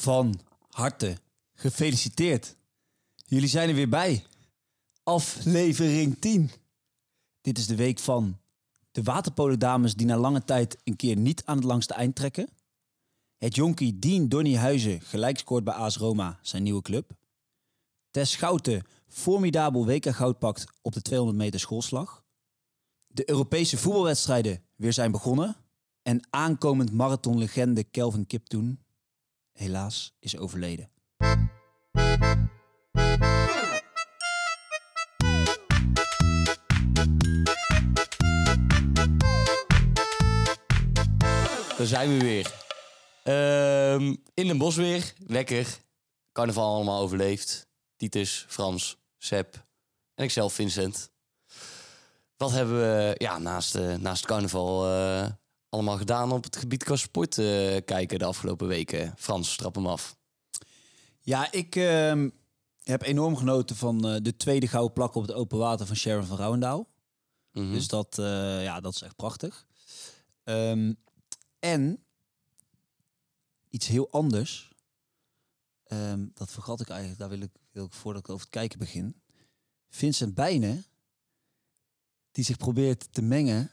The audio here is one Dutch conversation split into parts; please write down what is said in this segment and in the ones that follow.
Van harte gefeliciteerd. Jullie zijn er weer bij. Aflevering 10. Dit is de week van de waterpolendames die na lange tijd een keer niet aan het langste eind trekken. Het jonkie Dean Donny Huizen gelijk scoort bij AS Roma, zijn nieuwe club. Tess Schouten formidabel WK goud pakt op de 200 meter schoolslag. De Europese voetbalwedstrijden weer zijn begonnen. En aankomend marathonlegende Kelvin Kiptoen helaas is overleden. Daar zijn we weer. Ehm, in Den Bosch weer. Lekker. Carnaval allemaal overleefd. Titus, Frans, Seb en ikzelf, Vincent. Wat hebben we ja, naast, eh, naast carnaval eh, allemaal gedaan op het gebied qua sport eh, kijken de afgelopen weken? Frans, trap hem af. Ja, ik ehm, heb enorm genoten van eh, de tweede gouden plak op het open water van Sharon van Rouwendaal. Mhm. Dus dat, eh, ja, dat is echt prachtig. Ehm, en iets heel anders. Ehm, dat vergat ik eigenlijk. Daar wil ik, wil ik voordat ik over het kijken begin. Vincent Bijnen, die zich probeert te mengen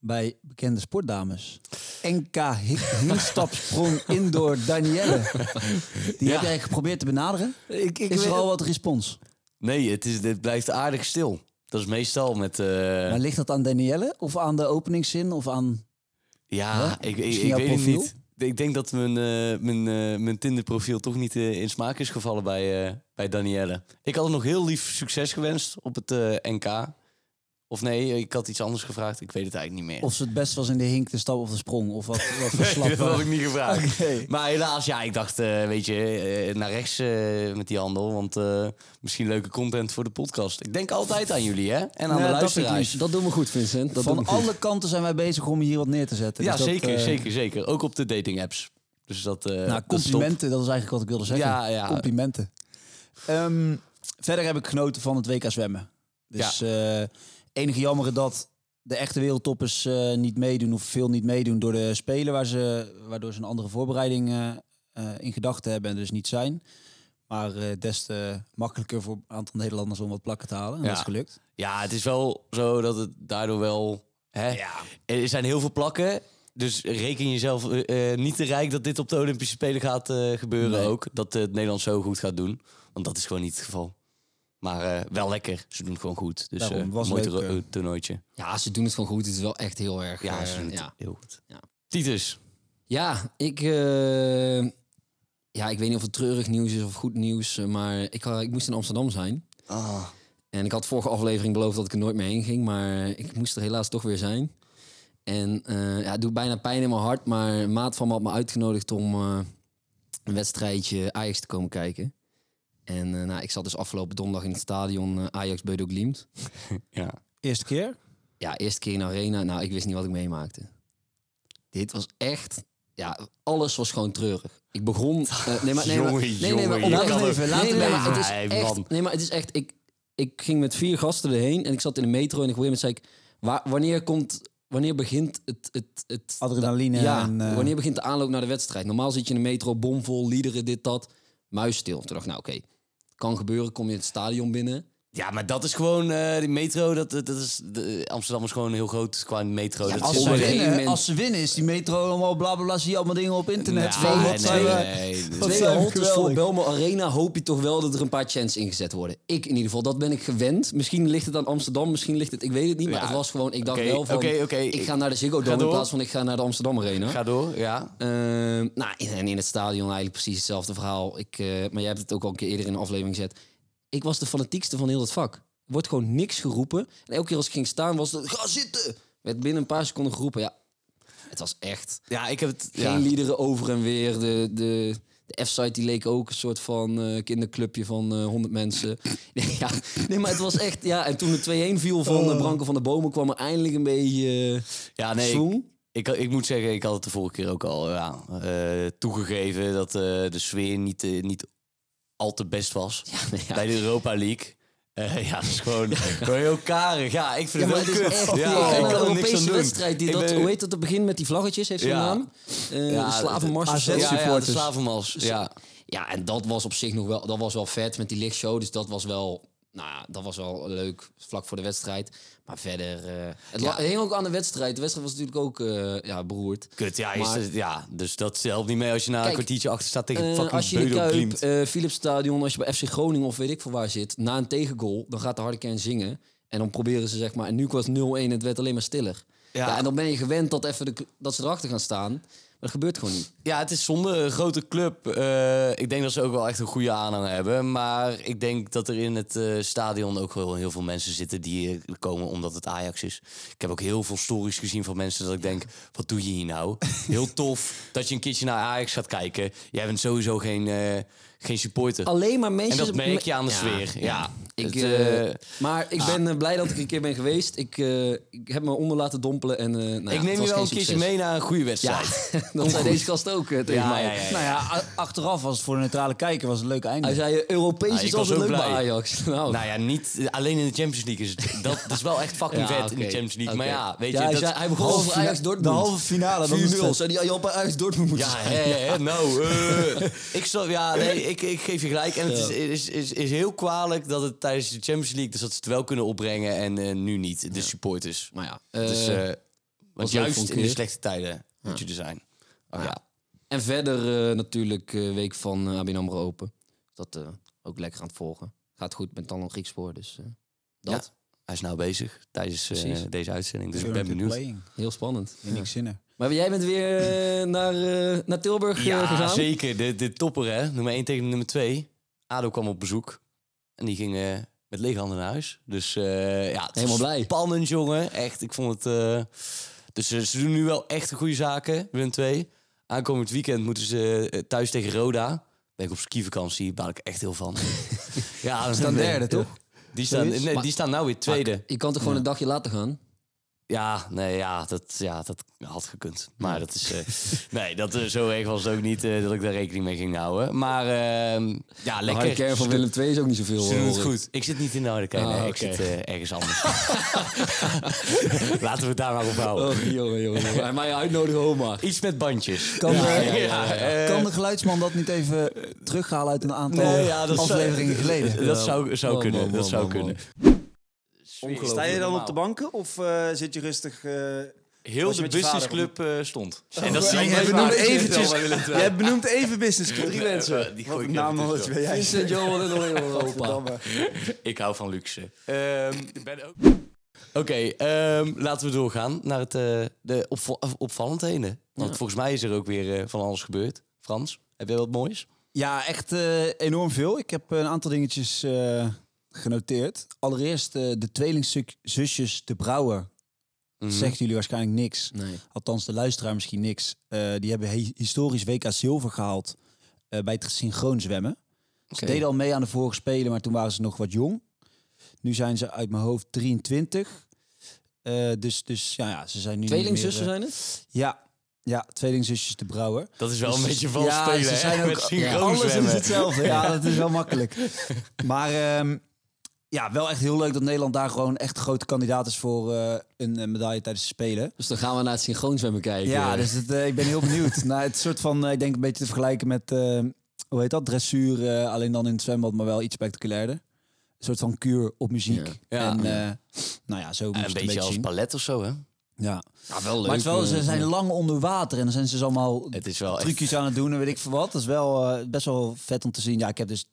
bij bekende sportdames. NK Hingstapsprong Indoor Danielle. Die Ja. heb jij geprobeerd te benaderen. ik, ik Is er al wat respons? Nee, het, is, het blijft aardig stil. Dat is meestal met... eh, Maar ligt dat aan Danielle of aan de openingszin of aan... Ja, Hè? ik, ik, weet het niet. Ik denk dat mijn, eh, mijn, eh, mijn Tinder-profiel toch niet in smaak is gevallen bij, bij Danielle. Ik had hem nog heel lief succes gewenst op het NK. Of nee, ik had iets anders gevraagd. Ik weet het eigenlijk niet meer. Of ze het best was in de hink, de stap of de sprong? Of wat, wat voor slappe... dat had ik niet gevraagd. Maar helaas, ja, ik dacht, eh, weet je, eh, naar rechts eh, met die handel. Want misschien leuke content voor de podcast. Ik denk altijd aan jullie, hè? En aan Ja, de luisteraars. Dat doen we goed, Vincent. Dat Van goed. alle kanten zijn wij bezig om hier wat neer te zetten. Ja, Dus dat, zeker, zeker, zeker. Ook op de dating apps. Dus dat, Nou, dat is top. complimenten, dat is eigenlijk wat ik wilde zeggen. Ja, ja. Complimenten. Ehm, verder heb ik genoten van het WK zwemmen. Dus eh enige jammer dat de echte wereldtoppers eh, niet meedoen of veel niet meedoen door de Spelen, waar ze, waardoor ze een andere voorbereiding eh, eh, in gedachten hebben en dus niet zijn. Maar eh, des te makkelijker voor een aantal Nederlanders om wat plakken te halen. En Ja. dat is gelukt. Ja, het is wel zo dat het daardoor wel... Hè, Er zijn heel veel plakken. Dus reken jezelf niet te rijk dat dit op de Olympische Spelen gaat gebeuren Nee. ook. Dat het Nederland zo goed gaat doen. Want dat is gewoon niet het geval. Maar eh, wel lekker. Ze doen het gewoon goed. Dus Daarom, eh was mooi leuk, eh. toernooitje. Ja, ze doen het gewoon goed. Het is wel echt heel erg. Ja, ze doen het ja. heel goed. Ja. Titus. ja, ik... eh, ja, ik weet niet of het treurig nieuws is of goed nieuws. Maar ik, ik moest in Amsterdam zijn. Ah. En ik had vorige aflevering beloofd dat ik er nooit meer heen ging. Maar ik moest er helaas toch weer zijn. En eh, ja, het doet bijna pijn in mijn hart. Maar een maat van me had me uitgenodigd om eh, een wedstrijdje Ajax te komen kijken. En eh, nou, ik zat dus afgelopen donderdag in het stadion eh, Ajax Beudo Glimt. Ja. Eerste keer? Ja, eerste keer in de arena. Nou, ik wist niet wat ik meemaakte. Dit was echt... Ja, alles was gewoon treurig. Ik begon... eh, nee, maar, nee, maar, Jongen, nee, nee, maar jongen, je oprecht. kan het- nee, laat nee, het nee, even. maar het is Nee, echt... man. Nee, maar het is echt... Ik, ik ging met vier gasten erheen en ik zat in de metro en ik gegeven moment zei ik... Waar, wanneer komt... Wanneer begint het... het, het Adrenaline ja, en... eh, wanneer begint de aanloop naar de wedstrijd? Normaal zit je in de metro, bomvol, liederen, dit, dat. Muisstil. Toen dacht ik, nou oké, kan gebeuren. Kom je het stadion binnen. Ja, maar dat is gewoon... eh die metro, dat, dat is... de- Amsterdam is gewoon heel groot qua metro. Ja, dat Als is ze, winnen, als ze winnen is die metro allemaal bla bla bla. Zie je allemaal dingen op internet. Nee, wat nee, zijn we- nee, nee. Wat Twee haltes voor. Belmo Arena hoop je toch wel dat er een paar chants ingezet worden. Ik in ieder geval, dat ben ik gewend. Misschien ligt het aan Amsterdam, misschien ligt het, ik weet het niet. Maar Ja. het was gewoon, ik dacht wel van, oké, oké. ik ga naar de Ziggo Dome in plaats van ik ga naar de Amsterdam Arena. Ga door, ja. Ehm, nou, en in het stadion eigenlijk precies hetzelfde verhaal. Ik, eh, maar jij hebt het ook al een keer eerder in een aflevering gezet. Ik was de fanatiekste van heel het vak. Er wordt gewoon niks geroepen. En elke keer als ik ging staan was het, ga zitten! Werd binnen een paar seconden geroepen. Ja, het was echt Ja, ik heb het... geen Ja. liederen over en weer. De, de, de F-site die leek ook een soort van eh, kinderclubje van eh 100 mensen. Ja, nee, maar het was echt... Ja, en toen de 2-1 viel van uh, Branko van de Bomen... kwam er eindelijk een beetje uh, Ja, nee, ik, ik, ik moet zeggen, ik had het de vorige keer ook al ja, eh, toegegeven dat eh, de sfeer niet, eh, niet al te best was Ja, bij de Europa League. Eh, ja, dat is gewoon, gewoon heel karig. Ja, ik vind Ja, het heel is kut. ja, ja, ik een kan niks aan Europese doen. wedstrijd. Die Ik dat, ben- hoe heet dat op het begin met die vlaggetjes? Heeft zo'n Ja. naam? Eh, Ja, de slavenmars AZ. Ja, de. Ja. Ja, en dat was op zich nog wel, dat was wel vet met die lichtshow. Dus dat was wel, nou ja, dat was wel leuk vlak voor de wedstrijd. Maar verder, eh, het, Ja. hing ook aan de wedstrijd. De wedstrijd was natuurlijk ook eh, ja, beroerd. Kut, ja, is Maar- ja, dus dat helpt niet mee als je na een kwartiertje achter staat tegen Eh, fucking als je in Kuip, eh Philipsstadion, als je bij FC Groningen of weet ik veel waar zit, na een tegengoal, dan gaat de harde kern zingen. En dan proberen ze zeg maar, en nu was het 0-1 en het werd alleen maar stiller. Ja. Ja. en dan ben je gewend dat, even de, dat ze erachter gaan staan. Dat gebeurt gewoon niet. Ja, het is zonde. Een grote club. Eh, ik denk dat ze ook wel echt een goede aanhang hebben. Maar ik denk dat er in het eh, stadion ook wel heel veel mensen zitten die komen omdat het Ajax is. Ik heb ook heel veel stories gezien van mensen dat ik denk, wat doe je hier nou? Heel tof dat je een keertje naar Ajax gaat kijken. Jij bent sowieso geen, eh, geen supporter. Alleen maar mensen... en dat merk je aan de Ja, sfeer. Ja, Ik, Het, eh, eh, maar ik ben eh, blij dat ik een keer ben geweest. Ik, eh, ik heb me onder laten dompelen. En, eh, nou ja, ik neem je wel een keertje mee naar een goede Ja, wedstrijd. dat zei deze gast ook tegen Ja, mij. ja, ja, ja. Nou ja, achteraf was het voor de neutrale kijker was het een leuk einde. Hij zei, Europees Nou, is altijd leuk bij. Ajax. Nou, Nou ja, niet alleen in de Champions League is het. Dat, dat is wel echt fucking Ja, vet in de. Champions League. Maar ja, weet Ja, je, hij, dat, zei, hij begon over Ajax Dortmund. de halve finale, dat is 4-0. vet. Zei hij, ja, Ajax Dortmund moeten Ja, nou, ik, zal, ja, nee, ik, ik geef je gelijk. En het is, is, is, is heel kwalijk dat het tijdens de Champions League... dus dat ze het wel kunnen opbrengen en eh, nu niet, de supporters. Maar ja, Dus, eh, eh, want juist in de slechte tijden moet je er zijn. Oh, ja. En verder eh, natuurlijk eh, week van uh, ABN AMRO Open. Dat eh, ook lekker aan het volgen. Gaat goed met Talon Griekspoor, dus eh, dat. Hij is nou bezig tijdens eh, deze uitzending. Dus ik ben benieuwd. playing. Heel spannend. Geen niks in er. Maar jij bent weer eh, naar, eh, naar Tilburg eh, Ja, gegaan? zeker. De, de topper, hè. Nummer 1 tegen nummer 2. ADO kwam op bezoek. En die ging met lege handen naar huis. Dus eh, ja, het Helemaal blij. Spannend, jongen. Echt, ik vond het... eh, Dus ze doen nu wel echt goede zaken, Willem 2. Aankomend weekend moeten ze thuis tegen Roda. Ben ik op skivakantie, baal ik echt heel van. ja, Ze staan derde, toch? Die staan, nee, Maar- die staan nou weer tweede. Je kan toch gewoon een dagje later gaan? Ja, nee, ja, dat, ja, dat had gekund. Maar dat is. eh, nee, dat, eh, zo erg was het ook niet eh, dat ik daar rekening mee ging houden. Maar ehm, ja, De lekker. kern van Willem II is ook niet zoveel. Ze doen het hoor ik. goed. Ik zit niet in de harde kern. Ah, nee, ik oké. zit ergens anders. Laten we het daar maar op houden. Oh, jongen, jongen. mij uitnodigen, oma. Iets met bandjes. Kan, ja, de, ja, ja, kan de geluidsman dat niet even terughalen uit een aantal Nee, ja, dat zou- afleveringen geleden? dat zou, zou kunnen. man, dat man, zou man, kunnen. Sta je dan op de banken of eh, zit je rustig... eh, Heel de businessclub eh, stond. En En dat zie je vaak. eventjes. Jij benoemt even business club. Drie mensen. Die gooi ik naam was ben jij? Vincent Johan en nog in Europa. Ik hou van luxe. Ehm, ik ben ook... Oké, ehm, laten we doorgaan naar het, eh, de opval- opvallendheden. Want Ja. volgens mij is er ook weer van alles gebeurd. Frans, heb jij wat moois? Ja, echt enorm veel. Ik heb een aantal dingetjes eh, genoteerd. Allereerst eh, de tweelingzusjes De Brouwer. Mhm. Zegt jullie waarschijnlijk niks. Nee. Althans, de luisteraar misschien niks. Eh, die hebben he- historisch WK zilver gehaald eh, bij het synchroon zwemmen. Ze deden al mee aan de vorige spelen, maar toen waren ze nog wat jong. Nu zijn ze uit mijn hoofd 23. Eh, dus, dus ja, ja, ze zijn nu. Tweelingzussen meer, zijn het? Ja, ja, tweelingzusjes de Brouwer. Dat is wel Dus- een beetje vals ja, spelen, ze hè? zijn ook- Met ja, is zwemmen. hetzelfde. Ja, dat is wel makkelijk. Maar ehm, ja, wel echt heel leuk dat Nederland daar gewoon echt grote kandidaat is voor eh, een eh, medaille tijdens de Spelen. Dus dan gaan we naar het synchroonzwemmen kijken. Ja, dus het, eh, ik ben heel benieuwd. nou, het soort van, ik denk een beetje te vergelijken met, eh, hoe heet dat, dressuur, eh, alleen dan in het zwembad, maar wel iets spectaculairder. Een soort van kuur op muziek. Ja. Ja. en eh, nou ja, zo moet een beetje als zien. ballet of zo, hè? Ja. Ja, wel leuk. Maar het is wel, ze zijn lang onder water en dan zijn ze dus allemaal Het is wel echt... trucjes aan het doen en weet ik veel wat. Dat is wel eh, best wel vet om te zien. Ja, ik heb dus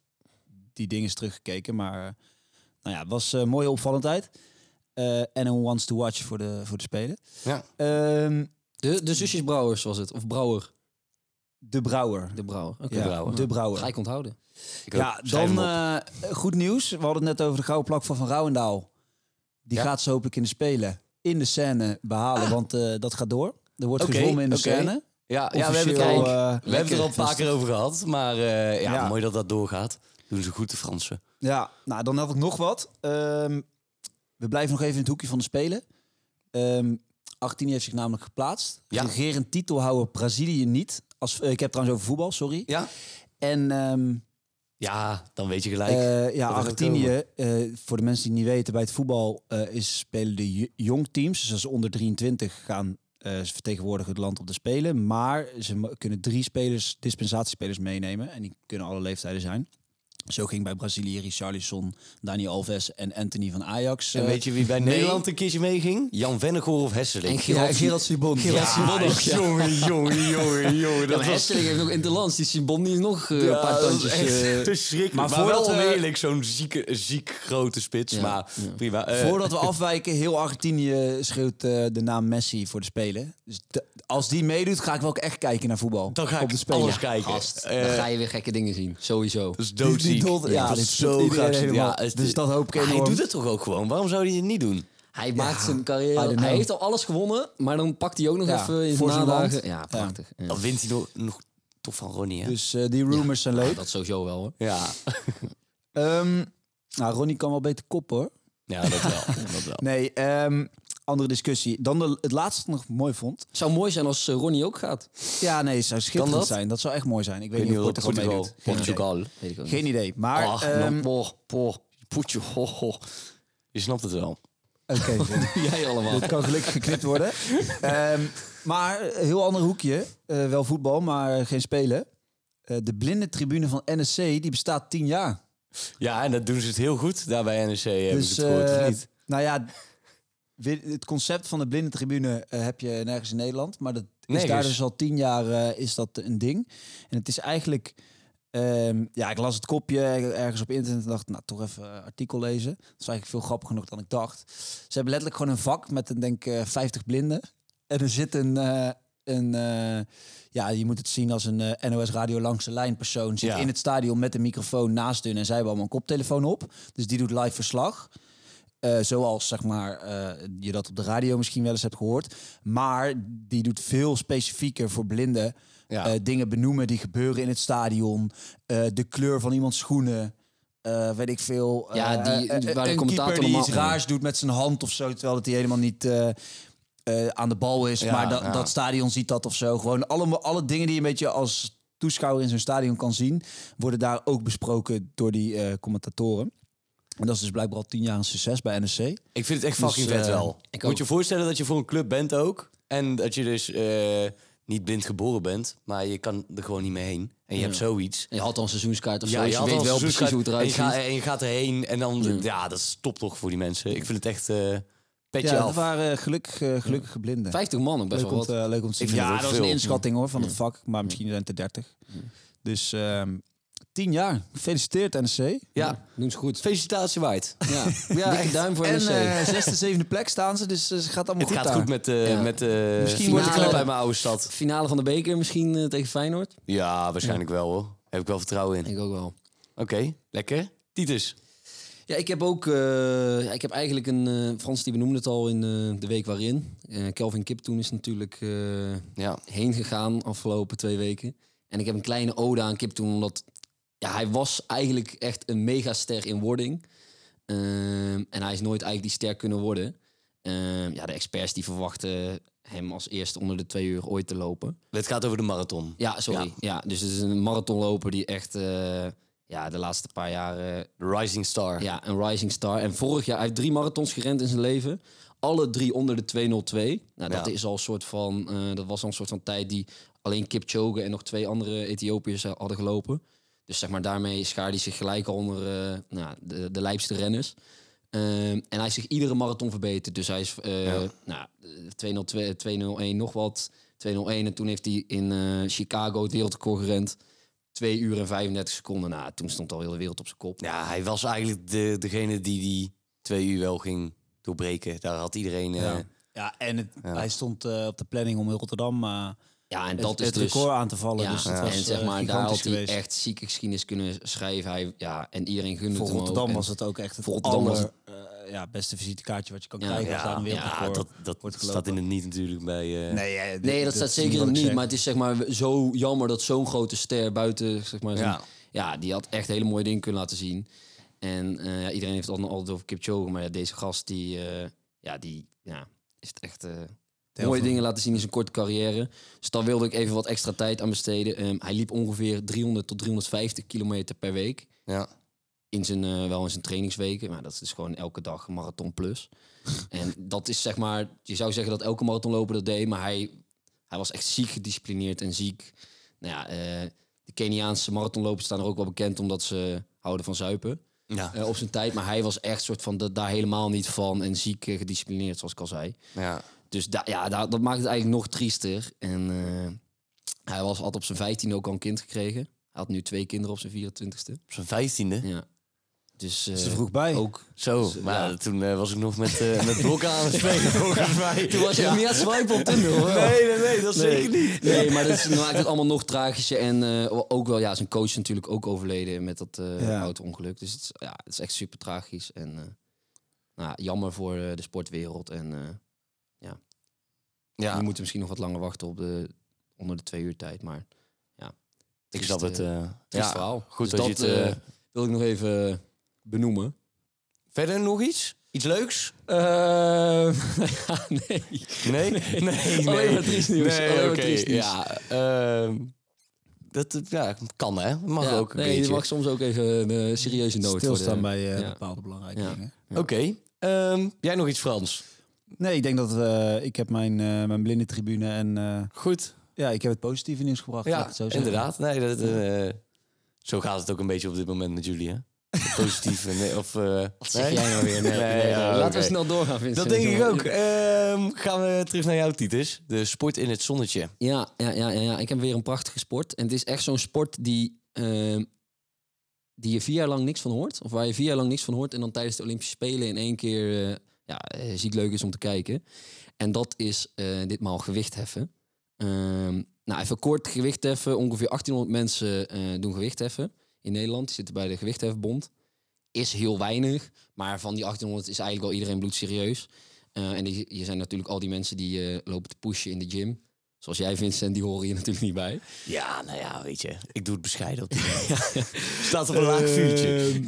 die dingen eens teruggekeken, maar eh, nou ja, het was een mooie opvallendheid. Eh, en een ones to watch voor de, voor de Spelen. Ja. Ehm, De, de zusjes Brouwers was het. Of Brouwer. de Brouwer. De Brouwer. Oké. Ja, Brouwer. de Ga ik onthouden. Ik. Ja, dan eh, goed nieuws. We hadden het net over de gouden plak van Van Rouwendaal. Die Ja. gaat ze hopelijk in de Spelen in de scène behalen, want eh, dat gaat door. Er wordt gezwommen in de oké. scène. ja, ja, we hebben het, eh, we hebben het er al een paar keer over gehad. Maar eh, ja, Ja. mooi dat dat doorgaat. Doen ze goed, de Fransen. Ja, nou dan had ik nog wat. Ehm, we blijven nog even in het hoekje van de Spelen. Ehm 18 heeft zich namelijk geplaatst. Ja. Regerend titelhouder Brazilië niet. Als, eh, ik heb het trouwens over voetbal, sorry. Ja? En ehm, Ja, dan weet je gelijk. Eh, ja, Argentinië, eh, voor de mensen die het niet weten, bij het voetbal is, spelen de jong teams. Dus als ze onder 23 gaan ze vertegenwoordigen het land op de Spelen. Maar ze kunnen drie spelers, dispensatiespelers meenemen. En die kunnen alle leeftijden zijn. Zo ging bij Brazilië Richarlison, Dani Alves en Anthony van Ajax. en eh, weet je wie bij nee. Nederland een keertje meeging? Jan Vennegoor of Hesseling. En Gerard, Ja, Gerard Sibon. Gerard Sibon ja. jongen, jongen, jongen, jongen. Dat was Hesseling heeft nog Interlands. Die Sibon die is nog eh, een paar tandjes... echt eh, te schrikkelijk. maar Maar, voordat wel we- zo'n zieke, ziek grote spits. Ja, Maar ja. prima. Eh, Voordat we afwijken, heel Argentinië schreeuwt eh, de naam Messi voor de Spelen. Dus als die meedoet, ga ik wel echt kijken naar voetbal. dan ga op ik de Spelen. alles kijken. Gast, Eh, dan ga je weer gekke dingen zien. Sowieso. dat is Die- die doodziek. ja, dat is zo graag. Ja, Dus dat hoop ik Hij enorm. doet het toch ook gewoon? Waarom zou hij het niet doen? Hij maakt zijn carrière... Hij heeft al alles gewonnen, maar dan pakt hij ook nog Ja, even in voor zijn nadagen. Ja, prachtig. Ja. Dan wint hij nog, nog toch van Ronnie, hè? Dus eh, die rumors zijn leuk. Dat sowieso wel, hoor. Ja. Ehm, nou, Ronnie kan wel beter koppen hoor. ja, dat wel. dat wel. Nee, ehm, andere discussie. Dan de, het laatste wat ik nog mooi vond. Het zou mooi zijn als eh, Ronnie ook gaat. Ja, nee, het zou schitterend dat? zijn. Dat zou echt mooi zijn. Ik weet Ik niet of Portugal of meedoet. Geen idee. Portugal. Weet ik Geen idee. Maar, Ach, ehm, nou. Poetje, ho, ho. Je snapt het wel. oké. Jij allemaal. Dit kan gelukkig geknipt worden. Ehm, maar een heel ander hoekje. Eh, wel voetbal, maar geen spelen. Eh, de blinde tribune van NSC, die bestaat tien jaar. Ja, en dat doen ze het heel goed daar bij ik Dus, het gehoord, of eh, niet? Nou ja, het concept van de blinde tribune eh, heb je nergens in Nederland. Maar dat is daar dus al tien jaar eh, is dat een ding. En het is eigenlijk... ehm, ja, ik las het kopje ergens op internet en dacht, nou, toch even een artikel lezen. Dat is eigenlijk veel grappiger nog dan ik dacht. Ze hebben letterlijk gewoon een vak met, een, denk ik, eh, 50 blinden. En er zit een... eh, een eh, ja, je moet het zien als een eh, NOS Radio langs de lijn persoon. Zit Ja. in het stadion met een microfoon naast hun en zij hebben allemaal een koptelefoon op. Dus die doet live verslag. Eh, zoals zeg maar eh, je dat op de radio misschien wel eens hebt gehoord. Maar die doet veel specifieker voor blinden. Ja. Eh, dingen benoemen die gebeuren in het stadion. De kleur van iemands schoenen. Weet ik veel. Ja, die- waar de een commentator keeper die iets raars doet met zijn hand of zo. Terwijl het hij helemaal niet aan de bal is. Ja, maar dat, ja. dat stadion ziet dat of zo. Gewoon alle, alle dingen die je een beetje als toeschouwer in zo'n stadion kan zien... worden daar ook besproken door die commentatoren. En dat is dus blijkbaar al tien jaar een succes bij NSC. Ik vind het echt Dus, fucking vet eh, wel. ik Moet ook. je voorstellen dat je voor een club bent ook. En dat je dus eh, niet blind geboren bent. Maar je kan er gewoon niet mee heen. En je hebt zoiets. Je had al een seizoenskaart of zo. Ja, dus je je had weet wel precies hoe het eruit en je, gaat, ziet. en je gaat erheen. En dan, Ja. ja. dat is top toch voor die mensen. Ik vind het echt eh petje Ja, af. dat waren gelukkig, gelukkige blinden. 50 man, ook best leuk, wel om wat. te, leuk om te zien. Ja, dat is een inschatting hoor van het vak. Maar misschien zijn het er 30. Dus ehm, tien jaar. Gefeliciteerd NSC. Ja, Doen ze goed. felicitatie waard. Ja, ja duim voor En NEC. eh, zesde, zevende plek staan ze. Dus eh, het gaat allemaal Het goed gaat daar. goed met, eh Ja. met eh Misschien wordt de het uit mijn oude stad. Finale van de beker misschien eh, tegen Feyenoord. Ja, waarschijnlijk wel hoor. Heb ik wel vertrouwen in. Ik ook wel. Oké, lekker. Titus. Ja, ik heb ook... eh, ik heb eigenlijk een... eh Frans, die benoemde het al in eh, de week waarin. Eh Kelvin Kip toen is natuurlijk eh, Ja. heen gegaan afgelopen twee weken. En ik heb een kleine ode aan Kip toen, omdat... Ja, hij was eigenlijk echt een megaster in wording. Ehm, en hij is nooit eigenlijk die ster kunnen worden. Ehm, ja, de experts die verwachten hem als eerste onder de twee uur ooit te lopen. Het gaat over de marathon. Ja, sorry. Ja. dus het is een marathonloper die echt eh, ja, de laatste paar jaar De Rising Star. ja, een rising star. En vorig jaar, hij heeft drie marathons gerend in zijn leven. Alle drie onder de 202. Nou, dat Ja. is al een soort van, eh, dat was al een soort van tijd die alleen Kipchoge en nog twee andere Ethiopiërs eh, hadden gelopen. Dus zeg maar, daarmee schaarde hij zich gelijk al onder eh, nou, de, de lijpste renners. Ehm, en hij is zich iedere marathon verbeterd. Dus hij is eh Ja. nou, 202, 201 nog wat. 201 en toen heeft hij in eh, Chicago het wereldrecord gerend. 2 uur en 35 seconden. Nou, toen stond al heel de wereld op zijn kop. Ja, hij was eigenlijk de, degene die die twee uur wel ging doorbreken. Daar had iedereen... eh, Ja. Ja, en het, Ja. hij stond eh, op de planning om in Rotterdam uh, Ja, en het, dat is het dus... record aan te vallen. Ja, dus het was, en zeg eh, maar, daar had hij geweest. echt zieke geschiedenis kunnen schrijven. Hij, ja, en iedereen gunde Voor het hem ook. Rotterdam was het ook echt het was aller, eh, ja, beste visitekaartje wat je kan Ja. krijgen ja, ja, dat, dat wordt staat in het niet natuurlijk bij... eh, Nee, dit- Nee, dat staat zeker wat ik niet. zeg. Maar het is zeg maar zo jammer dat zo'n grote ster buiten, zeg maar, Ja. ja. die had echt hele mooie dingen kunnen laten zien. En eh, ja, iedereen heeft het al- altijd over Kipchoge, maar ja, deze gast die, eh, ja, die, ja, is het echt, eh, mooie dingen laten zien in zijn korte carrière. Dus daar wilde ik even wat extra tijd aan besteden. Ehm, hij liep ongeveer 300 tot 350 kilometer per week. Ja. In zijn, eh, wel in zijn trainingsweken. Maar dat is dus gewoon elke dag een marathon plus. en dat is zeg maar... Je zou zeggen dat elke marathonloper dat deed. Maar hij, hij was echt ziek gedisciplineerd en ziek. Nou ja, eh, de Keniaanse marathonlopers staan er ook wel bekend... omdat ze houden van zuipen Ja. eh, op zijn tijd. Maar hij was echt soort van da- daar helemaal niet van. En ziek gedisciplineerd, zoals ik al zei. ja. Dus da, ja, da- dat maakt het eigenlijk nog triester. En eh, hij was, had op zijn 15 ook al een kind gekregen. Hij had nu twee kinderen op zijn 24ste. Op zijn vijftiende. Ja. Dus Is eh, er vroeg bij. ook. Zo, Dus, maar ja. toen eh, was ik nog met, eh met blokken aan het spelen, volgens mij. Toen was je Ja. niet aan het swipen op Tinder, hoor. Nee, nee, nee, dat Nee. zeker niet. Nee, maar dat maakt het allemaal nog tragischer. En ook wel, ja, zijn coach is natuurlijk ook overleden met dat Ja. auto-ongeluk. Dus het is, ja, het is echt super tragisch. En nou, ja, jammer voor de sportwereld. En eh Ja, die moeten misschien nog wat langer wachten op de, onder de twee uur tijd. Maar ja, ik snap het. eh, eh, ja, verhaal. Goed Dus dat, je het... eh, wil ik nog even benoemen. verder nog iets? Iets leuks? ja, nee. Nee? Nee, nee. Alleen maar triest nieuws. Nee, Alleen maar oké, triest nieuws. Ja, ehm, dat ja, kan hè. Mag Ja, ook een nee, je mag soms ook even een serieuze noot Stilstaan voor de- bij eh, ja. bepaalde belangrijke Ja. dingen. Oké. ehm, jij nog iets Frans? Nee, ik denk dat eh, ik heb mijn, eh mijn blinde tribune en eh, Goed. ja, ik heb het positieve nieuws gebracht. Ja, zo inderdaad. Nee, dat, eh, zo gaat het ook een beetje op dit moment met jullie, hè? Positief. nee, of, eh, Wat zeg nee? jij nou weer? Nee, Nee, nee, nee. ja, Laten we snel doorgaan, Vincent. Dat denk ik ook. Ehm, gaan we terug naar jou, Titus. De sport in het zonnetje. Ja, ja, ja, ja, ja, ik heb weer een prachtige sport. En het is echt zo'n sport die, ehm, die je vier jaar lang niks van hoort. Of waar je vier jaar lang niks van hoort. En dan tijdens de Olympische Spelen in één keer eh, ja, eh, ziek leuk is om te kijken. En dat is eh, ditmaal gewichtheffen. Ehm nou, even kort gewichtheffen. Ongeveer 1800 mensen eh, doen gewichtheffen in Nederland. Die zitten bij de Gewichtheffenbond. Is heel weinig. Maar van die 1800 is eigenlijk al iedereen bloedserieus. Eh, en die, je zijn natuurlijk al die mensen die eh, lopen te pushen in de gym. Zoals jij, Vincent, die horen hier natuurlijk niet bij. Ja, nou ja, weet je. Ik doe het bescheiden op die Staat op een laag vuurtje.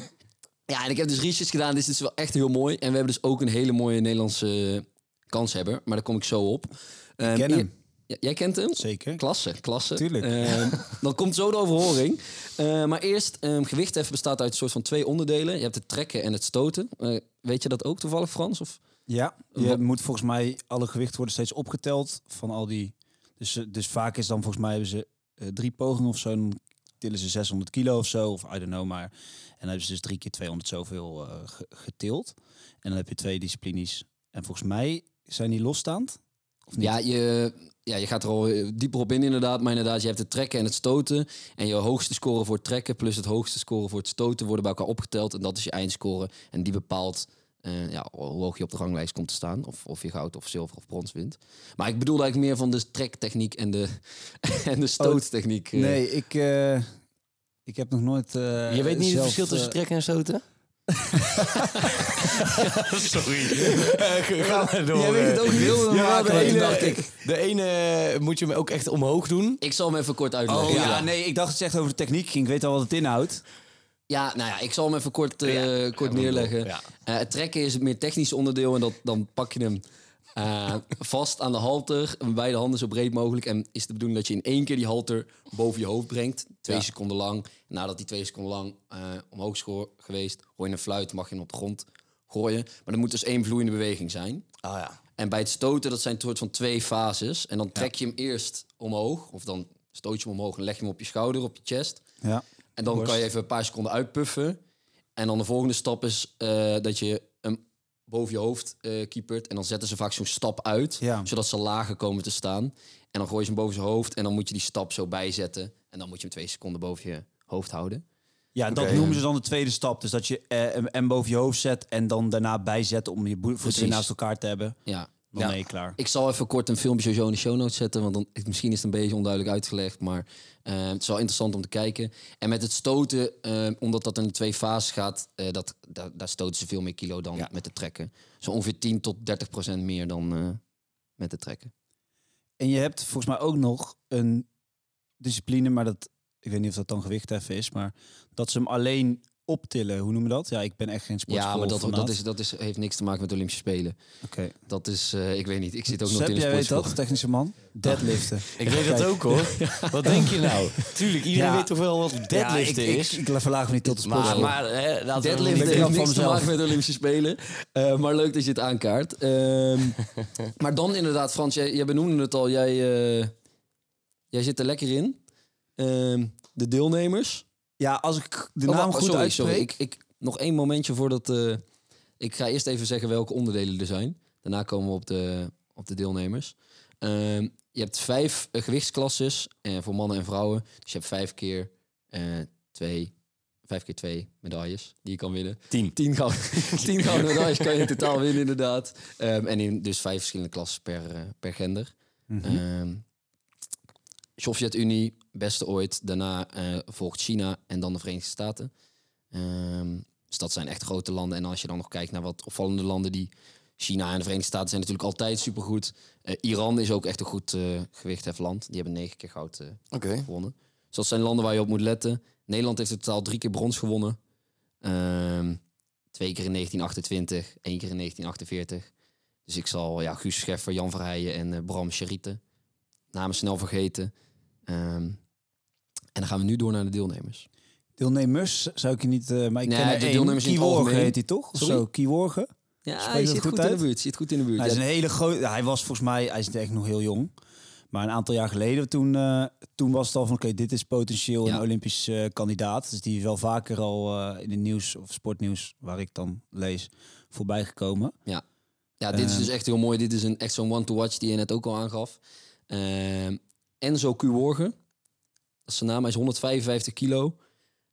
Ja, en ik heb dus research gedaan. Dit is dus wel echt heel mooi. En we hebben dus ook een hele mooie Nederlandse kanshebber. Maar daar kom ik zo op. Ken eer- hem. Jij kent hem? Zeker. Klasse, klasse. Tuurlijk. Ehm, dan komt zo de overhoring. Eh, maar eerst, ehm gewichtheffen bestaat uit een soort van twee onderdelen. Je hebt het trekken en het stoten. Eh, weet je dat ook toevallig, Frans? Of? Ja, je Wat- moet volgens mij alle gewichten worden steeds opgeteld van al die. Dus, eh, dus vaak is dan volgens mij hebben ze drie pogingen of zo. Dan tillen ze 600 kilo of zo, of I don't know, maar. En dan hebben ze dus drie keer 200 zoveel ge- getild. En dan heb je twee disciplines. En volgens mij zijn die losstaand. Of niet? Ja je, ja, je gaat er al eh, dieper op in inderdaad. Maar inderdaad, je hebt het trekken en het stoten. En je hoogste score voor het trekken plus het hoogste score voor het stoten worden bij elkaar opgeteld. En dat is je eindscore. En die bepaalt eh, ja, hoe hoog je op de ranglijst komt te staan. Of, of je goud of zilver of brons wint. Maar ik bedoelde eigenlijk meer van de trektechniek en de, en de stoottechniek. eh. Nee, ik, eh, ik heb nog nooit. eh, Je weet niet het verschil tussen trekken en stoten? Sorry. Ga maar door. Jij weet het ook heel Ja, de de ene, dacht ik. de ene moet je hem ook echt omhoog doen. Ik zal hem even kort uitleggen. Oh ja. ja. nee, ik dacht het zegt over de techniek ging. Ik weet al wat het inhoudt. Ja, nou ja, ik zal hem even kort, eh, Ja, kort neerleggen. ja. Eh, het trekken is het meer technische onderdeel en dat, dan pak je hem eh, vast aan de halter, met beide handen zo breed mogelijk. En is de bedoeling dat je in één keer die halter boven je hoofd brengt, twee Ja. seconden lang. Nadat die twee seconden lang eh, omhoog is geweest, hoor je een fluit, mag je hem op de grond gooien. Maar er moet dus één vloeiende beweging zijn. Ah ja. En bij het stoten, dat zijn een soort van twee fases. En dan trek je hem eerst omhoog, of dan stoot je hem omhoog en leg je hem op je schouder, op je chest. Ja. En dan Borst. kan je even een paar seconden uitpuffen. En dan de volgende stap is eh, dat je hem boven je hoofd eh keepert. En dan zetten ze vaak zo'n stap uit, Ja. zodat ze lager komen te staan. En dan gooi je ze hem boven zijn hoofd en dan moet je die stap zo bijzetten. En dan moet je hem twee seconden boven je hoofd houden. Ja, dat Oké. noemen ze dan de tweede stap. Dus dat je eh, hem boven je hoofd zet en dan daarna bijzet om je voeten naast elkaar te hebben. Ja. Dan Ja. ben je klaar. Ik zal even kort een filmpje sowieso in de show notes zetten, want dan, misschien is het een beetje onduidelijk uitgelegd, maar eh, het is wel interessant om te kijken. En met het stoten, eh, omdat dat in twee fases gaat, eh, dat, daar, daar stoten ze veel meer kilo dan met het trekken. Zo ongeveer 10 tot 30 procent meer dan met het trekken. En je hebt volgens mij ook nog een discipline, maar dat, ik weet niet of dat dan gewichtheffen is, maar dat ze hem alleen optillen. Hoe noemen we dat? Ja, ik ben echt geen sportschool Ja, maar dat, dat, is, dat is, heeft niks te maken met de Olympische Spelen. Oké. Dat is, eh, ik weet niet, ik zit ook nog in de jij weet sportschool. dat, technische man? Deadliften. Ik weet dat ook hoor. Wat denk je nou? Tuurlijk, iedereen Ja. weet toch wel wat deadliften ja, ik, is? Ik, ik verlaag me niet tot de maar, sportschool. maar hè, laten we Deadlift lekker heeft niks te maken met de Olympische Spelen. Eh, maar leuk dat je het aankaart. Ehm, maar dan inderdaad, Frans, jij, jij benoemde het al. Jij, eh, jij zit er lekker in. Ehm, de deelnemers. Ja, als ik de Oh, naam goed sorry, uitspreek... sorry. Ik, ik, nog één momentje voordat... eh, ik ga eerst even zeggen welke onderdelen er zijn. Daarna komen we op de, op de deelnemers. Ehm, je hebt vijf eh, gewichtsklasses eh, voor mannen en vrouwen. Dus je hebt vijf keer eh, twee... Vijf keer twee medailles die je kan winnen. Tien. Tien gouden, tien gouden medailles kan je in totaal winnen, inderdaad. Ehm, en in dus vijf verschillende klassen per, per gender. Ehm Sovjet-Unie, beste ooit. Daarna eh, volgt China en dan de Verenigde Staten. Ehm, dus dat zijn echt grote landen. En als je dan nog kijkt naar wat opvallende landen die... China en de Verenigde Staten zijn natuurlijk altijd supergoed. Eh Iran is ook echt een goed eh gewichtheffland. Die hebben negen keer goud gewonnen. Dus dat zijn landen waar je op moet letten. Nederland heeft in totaal drie keer brons gewonnen. Ehm, twee keer in 1928, één keer in 1948. Dus ik zal ja, Guus Scheffer, Jan Verheijen en Bram Scherite namen snel vergeten. Ehm, en dan gaan we nu door naar de deelnemers. Deelnemers zou ik je niet... eh, maar ik Nee, ken de één. deelnemers in Kieworgen heet hij toch? Sorry? zo, Kieworgen. Ja, Spreek hij zit goed, goed in de buurt. Zit goed in de buurt. Hij is Ja, een hele grote... Hij was volgens mij... Hij is echt nog heel jong. Maar een aantal jaar geleden, toen, eh, toen was het al van... Oké, dit is potentieel Ja. een Olympisch eh, kandidaat. Dus die is wel vaker al in het nieuws of sportnieuws, waar ik dan lees, voorbij gekomen. Ja, dit is Ehm. dus echt heel mooi. Dit is een, echt zo'n one-to-watch die je net ook al aangaf. Ehm, Enzo Cuworgen. Dat is zijn naam. Hij is 155 kilo.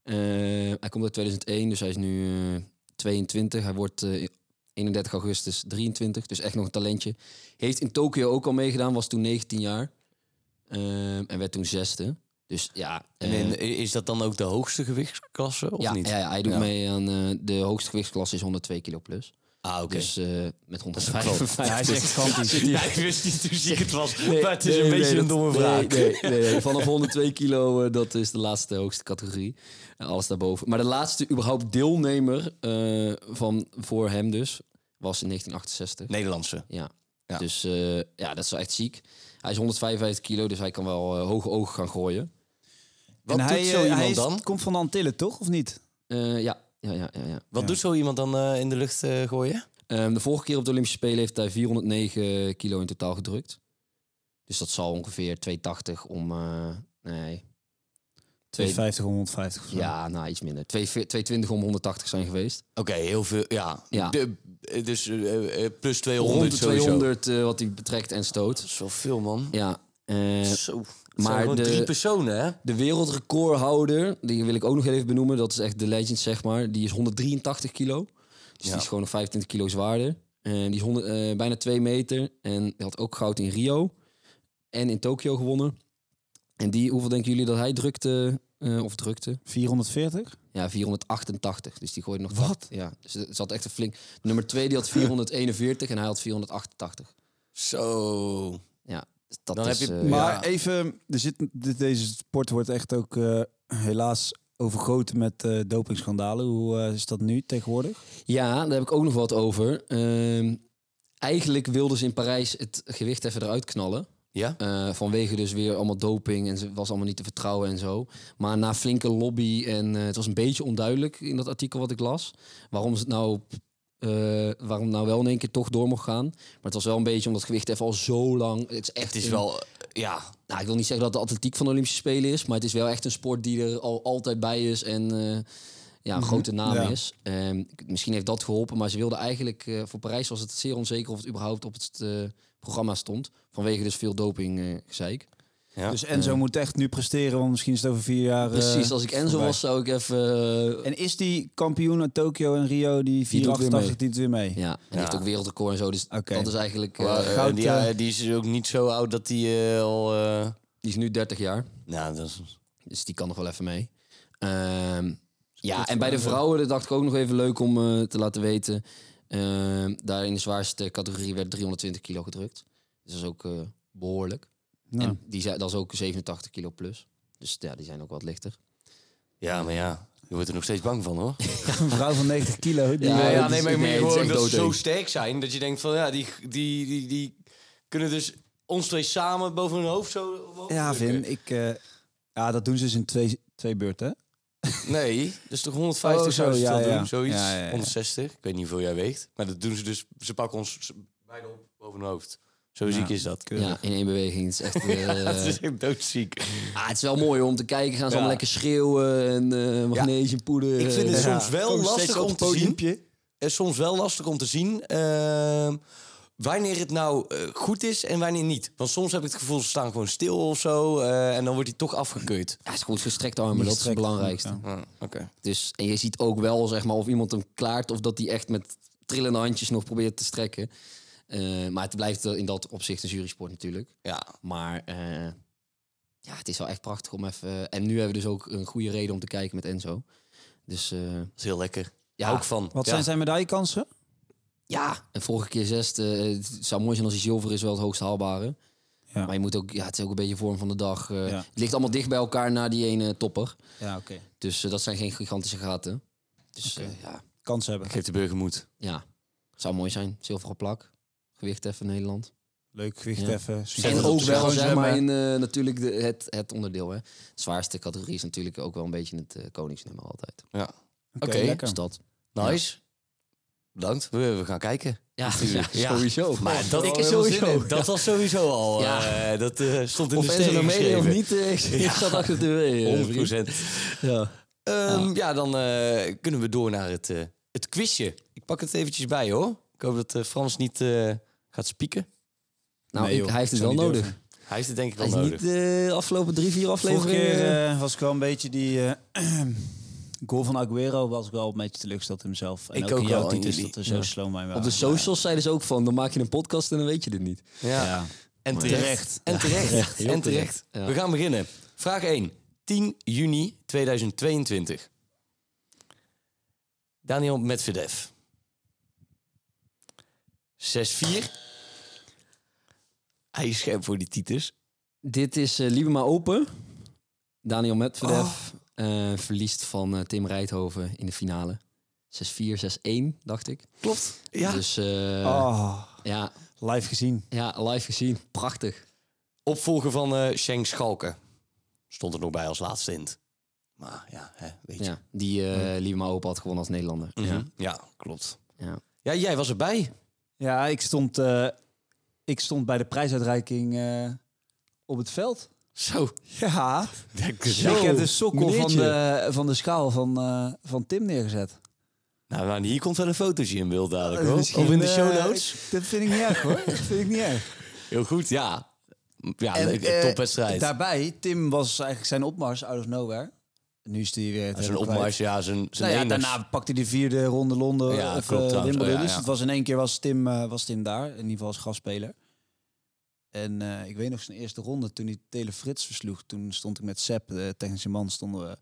Ehm, hij komt uit 2001, dus hij is nu eh, 22. Hij wordt eh, 31 augustus 23, dus echt nog een talentje. Heeft in Tokio ook al meegedaan, was toen 19 jaar. En werd toen zesde. Dus ja, En eh, in- is dat dan ook de hoogste gewichtsklasse of ja, niet? ja, hij doet Ja. mee aan eh, de hoogste gewichtsklasse is 102 kilo plus. Ah, oké. Dus eh, met ook 155. Ja, hij is echt gigantisch. Ja, ik wist niet hoe ziek het was, Nee, maar het is nee, een nee, beetje een domme vraag. Nee, nee, nee. Vanaf 102 kilo, eh, dat is de laatste hoogste categorie. En alles daarboven. Maar de laatste überhaupt deelnemer eh, van, voor hem dus, was in 1968. Nederlandse. Ja. Ja. Dus eh, ja, dat is wel echt ziek. Hij is 155 kilo, dus hij kan wel hoge ogen gaan gooien. Wat en doet hij, zo iemand hij is- dan? komt van de Antillen, toch? Of niet? Eh, ja, ja, ja, ja. ja. Wat Ja. doet zo iemand dan eh, in de lucht eh, gooien? Ehm, de vorige keer op de Olympische Spelen heeft hij 409 kilo in totaal gedrukt. Dus dat zal ongeveer 280 om... eh, nee, 250 om 150 of zo. ja, nou iets minder. 2 220 om 180 zijn geweest. Oké, heel veel. Ja. Ja. De, dus eh, eh, plus 200 Rond de sowieso. 200 eh, wat hij betrekt en stoot. Dat is wel veel, man. Ja. eh, Zo. Maar de- drie personen, hè? de wereldrecordhouder, die wil ik ook nog even benoemen. Dat is echt de legend, zeg maar. Die is 183 kilo. Dus Ja. die is gewoon nog 25 kilo zwaarder. En die is 100, eh, bijna 2 meter. En die had ook goud in Rio. En in Tokio gewonnen. En die, hoeveel denken jullie dat hij drukte? eh, of drukte? 440? Ja, 488. Dus die gooide nog... Wat? Ja, dus het zat echt een flink... Nummer 2 die had 441 en hij had 488. Zo. Ja, dus dat Dan is... heb je- eh, Maar Ja. even, er zit, dit, deze sport wordt echt ook eh, helaas overgoten met eh dopingschandalen. Hoe is dat nu tegenwoordig? Ja, daar heb ik ook nog wat over. Ehm, eigenlijk wilden ze in Parijs het gewicht even eruit knallen. Ja? Eh, vanwege dus weer allemaal doping en ze was allemaal niet te vertrouwen en zo. Maar na flinke lobby en eh, het was een beetje onduidelijk in dat artikel wat ik las. Waarom ze het nou, eh, waarom nou wel in één keer toch door mocht gaan. Maar het was wel een beetje omdat het gewicht even al zo lang. Het is echt Het is een- wel... eh, Ja. nou, ik wil niet zeggen dat de atletiek van de Olympische Spelen is, maar het is wel echt een sport die er al altijd bij is en eh, ja, een grote naam ja. is. Ehm, misschien heeft dat geholpen, maar ze wilden eigenlijk eh, voor Parijs was het zeer onzeker of het überhaupt op het eh, programma stond, vanwege dus veel doping eh gezeik. Ja. Dus Enzo moet echt nu presteren, want misschien is het over vier jaar... eh, Precies, als ik Enzo voorbij. was, zou ik even. eh, En is die kampioen uit Tokio en Rio, die doet weer 488, mee. die doet weer mee? ja, en die Ja. heeft ook wereldrecord en zo, dus Oké. dat is eigenlijk. Maar, eh, eh, goud, die, ja, eh, die is ook niet zo oud dat hij al... eh, die is nu 30 jaar. Nou, dat is... Dus die kan nog wel even mee. Ehm, ja, en bij de vrouwen dat dacht ik ook nog even leuk om eh, te laten weten. Ehm, daar in de zwaarste categorie werd 320 kilo gedrukt. Dus dat is ook eh, behoorlijk. En die zijn, dat is ook 87 kilo plus. Dus ja, die zijn ook wat lichter. Ja, maar ja. Je wordt er nog steeds bang van, hoor. Een vrouw van 90 kilo. Die, Ja, Ja, eh, nee, maar ik nee, gewoon dat ze zo sterk zijn dat je denkt van ja, die, die, die, die kunnen dus ons twee samen boven hun hoofd zo. ja. Vin, ik... eh, ja, dat doen ze dus in twee, twee beurten. Nee, dus toch 150 Oh, zo, ze ja, doen, zoiets. Ja, ja, ja. 160, ik weet niet hoeveel jij weegt. Maar dat doen ze dus, ze pakken ons beide op boven hun hoofd. Zo ziek is dat. Keurig. Ja, in één beweging. Het is echt... eh, dat is echt doodziek. ah, het is wel mooi om te kijken. Gaan ze Ja. allemaal lekker schreeuwen en eh magnesiumpoeder. Ik vind het eh, zo- soms wel lastig om het te zien. is soms wel lastig om te zien ehm, wanneer het nou goed is en wanneer niet. Want soms heb ik het gevoel, ze staan gewoon stil of zo. eh, en dan wordt hij toch afgekeurd. Ja, het is goed gestrekte armen, dat is het gestrekt, belangrijkste. ja. Ah, Oké. Dus, en je ziet ook wel zeg maar, of iemand hem klaart of dat hij echt met trillende handjes nog probeert te strekken. Eh, maar het blijft in dat opzicht een jurysport natuurlijk. Ja, Maar eh, ja, het is wel echt prachtig om even... En nu hebben we dus ook een goede reden om te kijken met Enzo. Dus eh, dat is heel lekker. Ja. Ook van. Wat ja. zijn zijn medaillekansen? ja, en vorige keer zesde. het zou mooi zijn als hij zilver is wel het hoogst haalbare. Ja. Maar je moet ook, ja, het is ook een beetje vorm van de dag. Ja. Het ligt allemaal dicht bij elkaar na die ene topper. Ja, oké. Dus dat zijn geen gigantische gaten. Dus eh, ja, Kans hebben. Ik geef de burger moed. ja, zou mooi zijn. Zilveren plak. Gewicht even Nederland. Leuk gewicht Ja. even. En ook wel zeg maar in eh, natuurlijk de, het, het onderdeel. Hè. De zwaarste categorie is natuurlijk ook wel een beetje het eh, koningsnummer altijd. Ja. Oké, Oké, lekker. Dus dat. Nice. Bedankt. We, we gaan kijken. Ja, ja, sowieso. Maar dat, Ik sowieso. Dat was sowieso al. Ja. eh, dat eh, stond in Of de sterren meedeed of geschreven. niet, eh, ik zat achter de weer. 100 procent. Ja. Ehm, ja, dan eh, kunnen we door naar het, eh, het quizje. Ik pak het eventjes bij hoor. Ik hoop dat eh, Frans niet eh, gaat spieken. Nou, Nee, ik- joh, hij heeft het wel nodig. durven. Hij heeft het denk ik Hij wel is nodig. niet de afgelopen drie, vier Vorige afleveringen... keer eh, was ik wel een beetje die eh, goal van Aguero was ik wel een beetje teleurgesteld in mezelf. En Ik ook, ook wel, en dat er zo Ja. slow mij wel. op de socials zeiden ze ook van, dan maak je een podcast en dan weet je dit niet. ja. Ja. En terecht. Terecht. En terecht. terecht. En terecht. terecht. Ja. We gaan beginnen. Vraag 1. 10 juni 2022. Daniel Medvedev. 6-4. Hij is scherp voor die titels. Dit is eh Lieve maar Open. Daniel Medvedev eh, verliest van eh, Tim Rijthoven in de finale. 6-4, 6-1, dacht ik. Klopt. Ja. Dus eh, Oh, ja, live gezien. ja, live gezien. Prachtig. Opvolger van eh Schenk Schalke. Stond er nog bij als laatste in. Maar ja, hè, weet je. Ja, die eh Lieve maar Open had gewonnen als Nederlander. Mhm. ja. ja, klopt. Ja. Ja, jij was erbij. Ja, ik stond, eh, ik stond bij de prijsuitreiking eh, op het veld. Zo. Ja, Zo, ik heb de sokkel van de, van de schaal van, eh, van Tim neergezet. Nou, maar hier komt wel een fotootje in beeld dadelijk, Eh, hoor. misschien, Of in de show notes. Dat vind ik niet erg hoor. Dat vind ik niet erg. Heel goed, ja. Ja, En, topwedstrijd. Daarbij, Tim was eigenlijk zijn opmars out of nowhere. Nu is hij weer... Zijn opmars, ja, zijn, zijn Nou ja, daarna pakte hij de vierde ronde Londen. Ja, of, klopt eh, trouwens. Wimbledon. Oh, ja, Dus ja. het was in één keer was Tim, eh, was Tim daar. In ieder geval als gastspeler. En eh, ik weet nog zijn eerste ronde, toen hij Tele Frits versloeg. Toen stond ik met Sepp, de technische man, stonden we...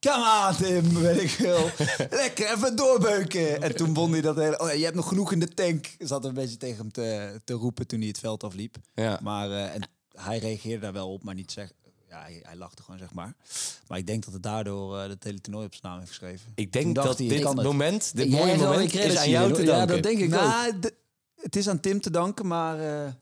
Come on Tim, weet ik veel. Lekker, even doorbeuken. En toen won hij dat hele... Oh, je hebt nog genoeg in de tank. Zat een beetje tegen hem te, te roepen toen hij het veld afliep. Ja. Maar eh, en hij reageerde daar wel op, maar niet zeg. Ja, hij, hij lachte gewoon, zeg maar. Maar ik denk dat het daardoor eh het hele toernooi op zijn naam heeft geschreven. Ik denk dat hij, dit het. moment, dit mooie moment, is aan jou te danken. Ja, dat denk ik ook. Nou, de- het is aan Tim te danken, maar eh,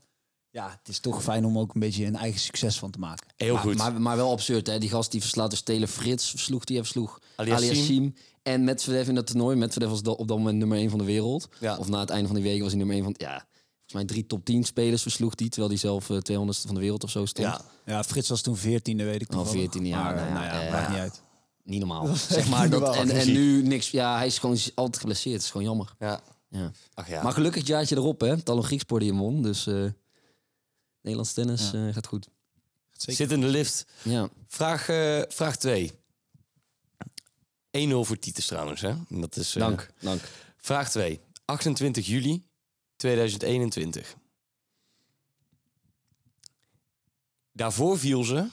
ja, het is toch fijn om ook een beetje een eigen succes van te maken. Heel maar, goed. Maar, maar wel absurd, hè? Die gast die verslaat dus Tele Frits, versloeg die, versloeg Aliassim. En Medvedev in dat toernooi. Medvedev was op dat moment nummer 1 van de wereld. Ja. Of na het einde van die week was hij nummer 1 van... Ja, volgens mij drie top 10 spelers versloeg die, terwijl hij zelf eh 200ste van de wereld of zo stond. ja, Ja, Frits was toen 14e, weet ik Oh, toevallig. 14e, ja, Maar, nou ja, nou ja, maakt niet uit. Niet normaal. Dat zeg maar dat, normaal. en, en nu niks. Ja, hij is gewoon altijd geblesseerd. Het is gewoon jammer. ja. Ja. Ach ja. Maar gelukkig het jaartje erop, hè? Talon Griekspor die hem won. Dus eh Nederlands tennis Ja. eh, gaat goed. Zeker. Zit in de lift. Ja. Vraag 2. vraag twee. 1-0 voor Titus trouwens, hè? Dat is, eh, Dank, dank. Vraag 2. 28 juli 2021. Daarvoor viel ze.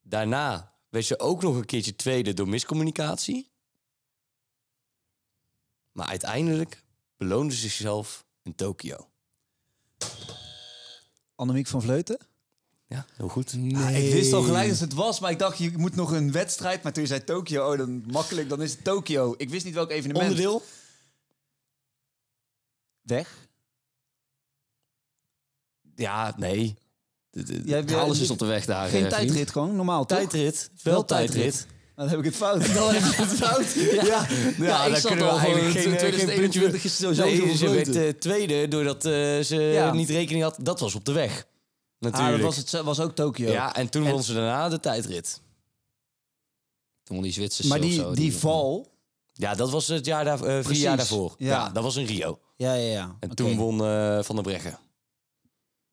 Daarna werd ze ook nog een keertje tweede door miscommunicatie. Maar uiteindelijk beloonde ze zichzelf in Tokio. Annemiek van Vleuten? Ja, heel goed. Ja, ik wist al gelijk dat het was, maar ik dacht, je moet nog een wedstrijd. Maar toen je zei Tokio, oh, dan makkelijk, dan is het Tokio. Ik wist niet welk evenement. Onderdeel? Weg? Ja, nee. De- de- Jij hebt- Alles is op de weg daar. Geen eh, vriend. tijdrit gewoon, normaal toch? Tijdrit. Wel tijdrit. Dan heb ik het fout. Dan heb je het fout. Ja, Ja, ik dan zat kunnen we al eigenlijk geen, eh, 2021 is sowieso Nee, ze werd vergeten. eh, tweede doordat eh, ze Ja. niet rekening had. Dat was op de weg. Ah, Natuurlijk. dat was, het, was ook Tokio. Ja, en toen En- won ze daarna de tijdrit. Toen won die Zwitsers maar of die, zo, die val... Ja, dat was het jaar daar, eh, vier Precies, jaar daarvoor. ja. Ja. dat was in Rio. Ja, ja, ja. En toen won eh, Van der Breggen.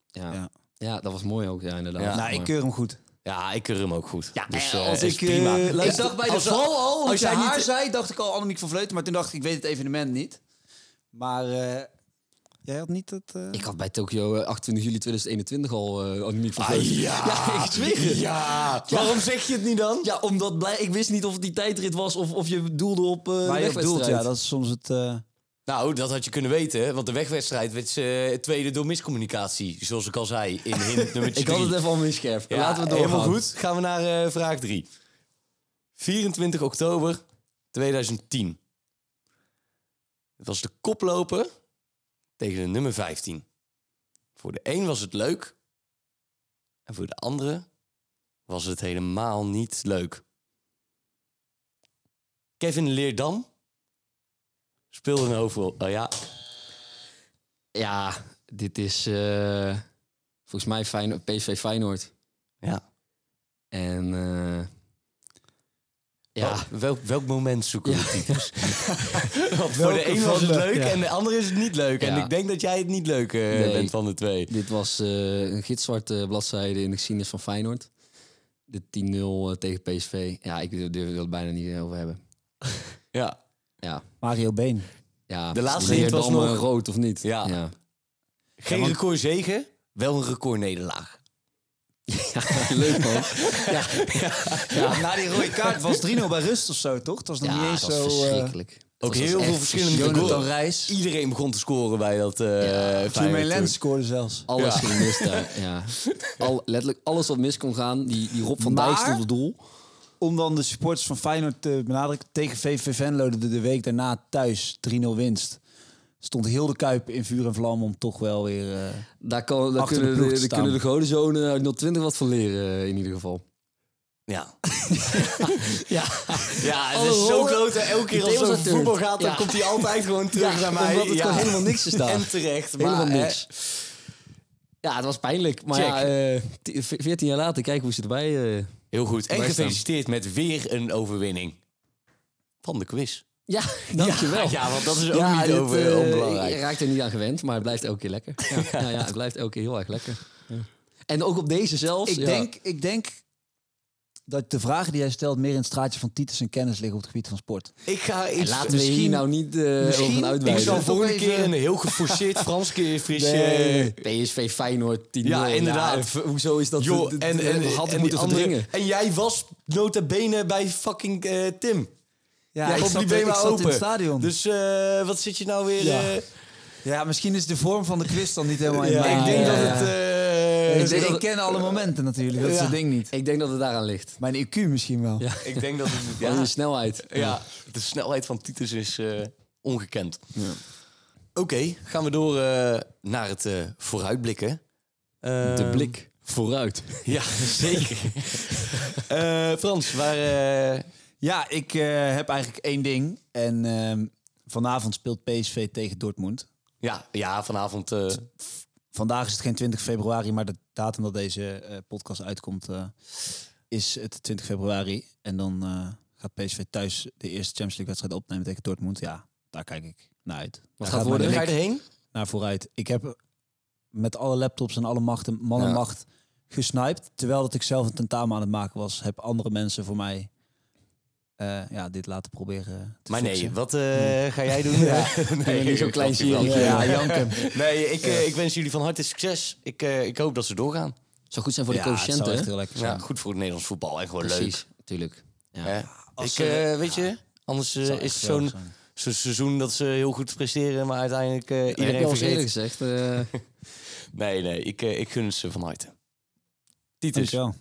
Ja. Ja. Ja. dat was mooi ook, ja, inderdaad. Ja. Nou, ik keur hem goed. Ja, ik keur hem ook goed. Ja, dus, eh, als is ik, prima. ik dacht bij de als- val al, als als jij haar niet- zei, dacht ik al Annemiek van Vleuten. Maar toen dacht ik, ik weet het evenement niet. Maar eh, jij had niet dat... eh, Ik had bij Tokio eh, 28 juli 2021 al uh, Annemiek van Ah, ja. ja, ik zweer het. Ja. Waarom zeg je het niet dan? Ja, omdat blij, ik wist niet of het die tijdrit was of, of je doelde op eh waar je doelt, wegwedstrijd. ja, dat is soms het... eh, Nou, dat had je kunnen weten, want de wegwedstrijd werd ze tweede door miscommunicatie. Zoals ik al zei in hint nummer Ik had het even al misscherp. Laten we doorgaan. Helemaal goed. Gaan we naar eh, vraag 3. 24 oktober 2010. Het was de koploper tegen de nummer 15. Voor de een was het leuk. En voor de andere was het helemaal niet leuk. Kevin Leerdam speelde een hoofdrol. Oh ja, Ja, dit is eh, volgens mij Feyenoord, PSV Feyenoord. ja. En eh, ja, Wel- welk, welk moment zoeken we Ja. types? Voor de een was het leuk ja. en de andere is het niet leuk. En ik denk dat jij het niet leuk eh, Nee. bent van de twee. dit was eh, een gitzwarte bladzijde in de geschiedenis van Feyenoord. De 10-0 eh, tegen PSV. Ja, ik durf er het bijna niet over hebben. Ja. Ja, Mario Been. ja. De laatste hint was nog- rood of niet? Ja. ja. Geen want- record zegen, wel een record nederlaag. Leuk man. ja, Ja, na die rode kaart was 3-0 bij rust of zo, toch? Het was nog ja niet eens zo... eh, verschrikkelijk. Ook Dat heel veel verschillende goals. Reis. Iedereen begon te scoren bij dat eh Ja, Feyenoord Jermaine toen. Lens scoorde zelfs. Alles Ja. ging mis daar. Ja. Al, letterlijk alles wat mis kon gaan. Die, die Rob van Maar- Dijk stond op doel. Om dan de supporters van Feyenoord te benadrukken. Tegen VV Venlo de, de week daarna thuis 3-0 winst. Stond heel de Kuip in vuur en vlam om toch wel weer... eh, Daar, kan, daar de kunnen, de, te daar kunnen de staan. godenzonen uit 020 wat van leren eh, in ieder geval. Ja. Ja, ja, het Alle is zo groot. Elke keer als het voetbal gaat, dan Ja. komt hij altijd gewoon terug naar mij. omdat het ja. gewoon helemaal niks is daar. En terecht. Helemaal maar, niks. Ja, het was pijnlijk. Maar Check. ja, eh, t- 14 jaar later, kijk hoe ze erbij... eh, Heel goed. En staan. gefeliciteerd met weer een overwinning. Van de quiz. Ja, dankjewel. Ja, ja, want dat is ook niet dit, over, eh, onbelangrijk. Je raakt er niet aan gewend, maar het blijft elke keer lekker. Ja, ja, ja, het blijft elke keer heel erg lekker. Ja. En ook op deze zelfs. ik, ja. denk, ik denk dat de vragen die jij stelt meer in het straatje van Titus en kennis liggen op het gebied van sport. Ik ga En iets... laten we hier misschien- nou niet eh misschien- over ik uitweiden. zal volgende even- keer een heel geforceerd Frans keer frisje... Nee. PSV Feyenoord 10 Ja, inderdaad. hoezo is dat? Joh, en, en, dit had ik en, moeten die andere- verdringen. en jij was nota bene bij fucking eh, Tim. Ja, Ja, ik op zat, die ik zat in open. het stadion. Dus eh, wat zit je nou weer... Ja. eh, ja, misschien is de vorm van de quiz dan niet helemaal in Ja, mijn- ik denk ja, dat ja. het... eh, Ik, denk ik dat- ken alle momenten natuurlijk, dat is het ding niet. Ik denk dat het daaraan ligt. Mijn IQ misschien wel. Ja. ik denk dat het... Ja. De snelheid. ja, de snelheid van Titus is eh, ongekend. Ja. Oké, gaan we door eh, naar het eh, vooruitblikken. De Ehm, blik vooruit. Ja, zeker. Eh, Frans, waar... Ja, ik eh, heb eigenlijk één ding. En ehm, vanavond speelt PSV tegen Dortmund. ja, ja, vanavond... eh, Vandaag is het geen 20 februari, maar de datum dat deze eh, podcast uitkomt is het 20 februari. En dan gaat PSV thuis de eerste Champions League wedstrijd opnemen tegen Dortmund. Ja, daar kijk ik naar uit. Daar gaat mijn worden? ga je erheen? Naar vooruit. Ik heb met alle laptops en alle machten, man en Ja. gesniped. Terwijl dat ik zelf een tentamen aan het maken was, heb andere mensen voor mij eh, ja, dit laten proberen te Maar nee, wat eh, ga jij doen? Ja. nee, niet zo'n klein. Ja, janken. Nee, ik, eh, ik wens jullie van harte succes. Ik, eh, ik hoop dat ze doorgaan. Zou goed zijn voor de Ja, het zou coëfficiënten. echt hè? heel lekker Ja, zijn. goed voor het Nederlands voetbal en gewoon Precies, natuurlijk. Ja. leuk. Als ik, ze- eh, weet je, anders is het zo'n seizoen dat ze heel goed presteren, maar uiteindelijk eh, Ik heb je iedereen al vergeet. gezegd. eh, Nee, nee, ik, ik gun het ze van harte. Titus. Dankjewel.